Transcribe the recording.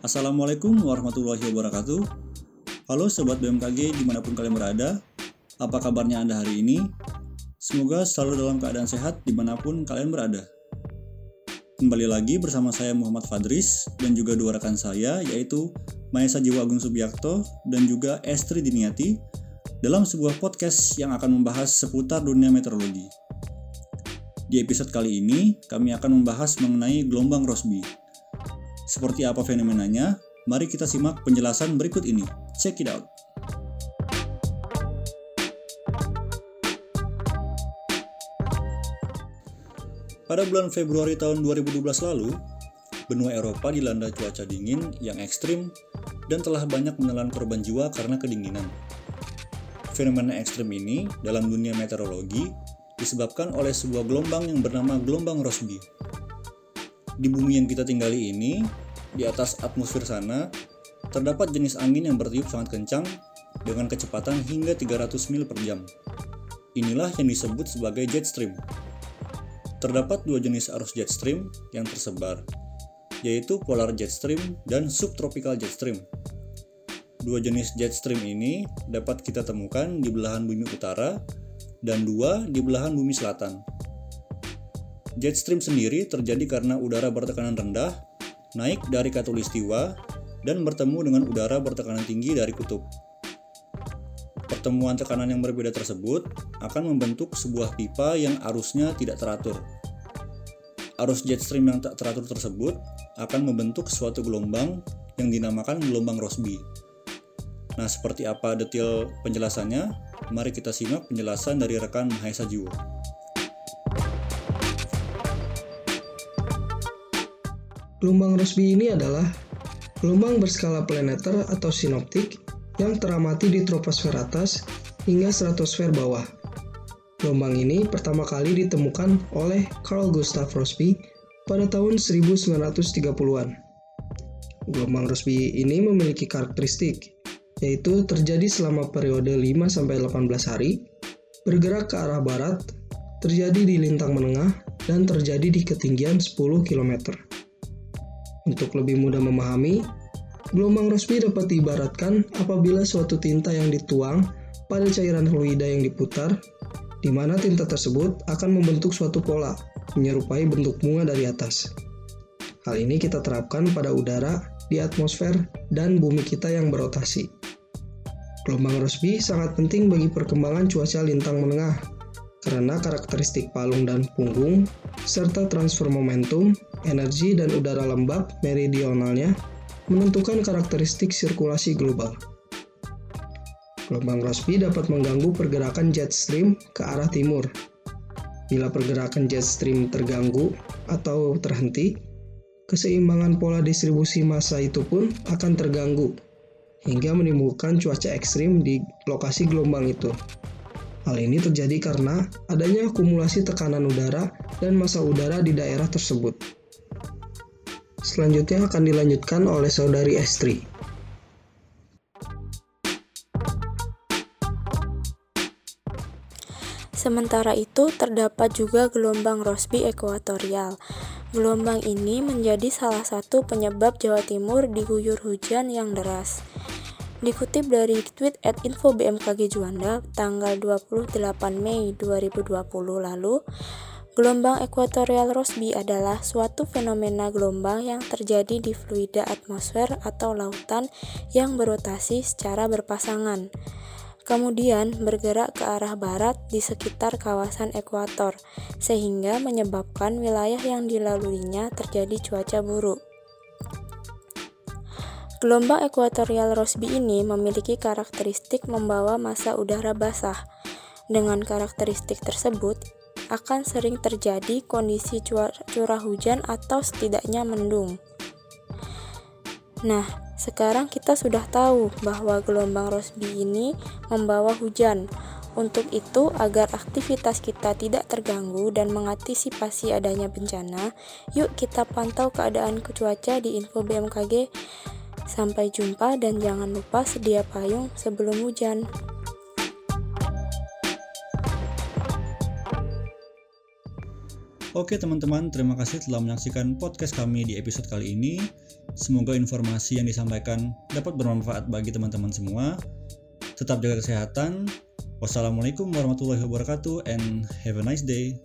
Assalamualaikum warahmatullahi wabarakatuh. Halo Sobat BMKG di mana pun kalian berada. Apa kabarnya Anda hari ini? Semoga selalu dalam keadaan sehat di mana pun kalian berada. Kembali lagi bersama saya Muhammad Fadris dan juga dua rekan saya yaitu Maesa Jiwa Agung Subiakto dan juga Estri Diniati dalam sebuah podcast yang akan membahas seputar dunia meteorologi. Di episode kali ini, kami akan membahas mengenai gelombang Rossby. Seperti apa fenomenanya? Mari kita simak penjelasan berikut ini. Check it out. Pada bulan Februari tahun 2012 lalu, benua Eropa dilanda cuaca dingin yang ekstrim dan telah banyak menelan korban jiwa karena kedinginan. Fenomena ekstrim ini dalam dunia meteorologi disebabkan oleh sebuah gelombang yang bernama gelombang Rossby di bumi yang kita tinggali ini, di atas atmosfer sana, terdapat jenis angin yang bertiup sangat kencang dengan kecepatan hingga 300 mil per jam. Inilah yang disebut sebagai jet stream. Terdapat dua jenis arus jet stream yang tersebar, yaitu polar jet stream dan subtropical jet stream. Dua jenis jet stream ini dapat kita temukan di belahan bumi utara dan dua di belahan bumi selatan. Jet stream sendiri terjadi karena udara bertekanan rendah naik dari katulistiwa dan bertemu dengan udara bertekanan tinggi dari kutub. Pertemuan tekanan yang berbeda tersebut akan membentuk sebuah pipa yang arusnya tidak teratur. Arus jet stream yang tak teratur tersebut akan membentuk suatu gelombang yang dinamakan gelombang Rossby. Nah, seperti apa detail penjelasannya? Mari kita simak penjelasan dari rekan Mahesa Jiwo. Gelombang Rossby ini adalah gelombang berskala planeter atau sinoptik yang teramati di troposfer atas hingga stratosfer bawah. Gelombang ini pertama kali ditemukan oleh Carl Gustav Rossby pada tahun 1930-an. Gelombang Rossby ini memiliki karakteristik, yaitu terjadi selama periode 5-18 hari, bergerak ke arah barat, terjadi di lintang menengah, dan terjadi di ketinggian 10 km. Untuk lebih mudah memahami, gelombang Rossby dapat diibaratkan apabila suatu tinta yang dituang pada cairan fluida yang diputar, di mana tinta tersebut akan membentuk suatu pola, menyerupai bentuk bunga dari atas. Hal ini kita terapkan pada udara di atmosfer dan bumi kita yang berotasi. Gelombang Rossby sangat penting bagi perkembangan cuaca lintang menengah karena karakteristik palung dan punggung, serta transfer momentum, energi, dan udara lembab meridionalnya menentukan karakteristik sirkulasi global. Gelombang Rossby dapat mengganggu pergerakan jet stream ke arah timur. Bila pergerakan jet stream terganggu atau terhenti, keseimbangan pola distribusi massa itu pun akan terganggu, hingga menimbulkan cuaca ekstrim di lokasi gelombang itu. Hal ini terjadi karena adanya akumulasi tekanan udara dan massa udara di daerah tersebut. Selanjutnya akan dilanjutkan oleh saudari Estri. Sementara itu, terdapat juga gelombang Rossby ekuatorial. Gelombang ini menjadi salah satu penyebab Jawa Timur diguyur hujan yang deras. Dikutip dari tweet at info BMKG Juanda tanggal 28 Mei 2020 lalu, gelombang ekuatorial Rossby adalah suatu fenomena gelombang yang terjadi di fluida atmosfer atau lautan yang berotasi secara berpasangan. Kemudian bergerak ke arah barat di sekitar kawasan ekuator, sehingga menyebabkan wilayah yang dilaluinya terjadi cuaca buruk. Gelombang ekuatorial Rossby ini memiliki karakteristik membawa massa udara basah. Dengan karakteristik tersebut, akan sering terjadi kondisi curah hujan atau setidaknya mendung. Nah, sekarang kita sudah tahu bahwa gelombang Rossby ini membawa hujan. Untuk itu, agar aktivitas kita tidak terganggu dan mengantisipasi adanya bencana, yuk kita pantau keadaan cuaca di info BMKG Sampai jumpa dan jangan lupa sedia payung sebelum hujan. Oke teman-teman, terima kasih telah menyaksikan podcast kami di episode kali ini. Semoga informasi yang disampaikan dapat bermanfaat bagi teman-teman semua. Tetap jaga kesehatan. Wassalamualaikum warahmatullahi wabarakatuh and have a nice day.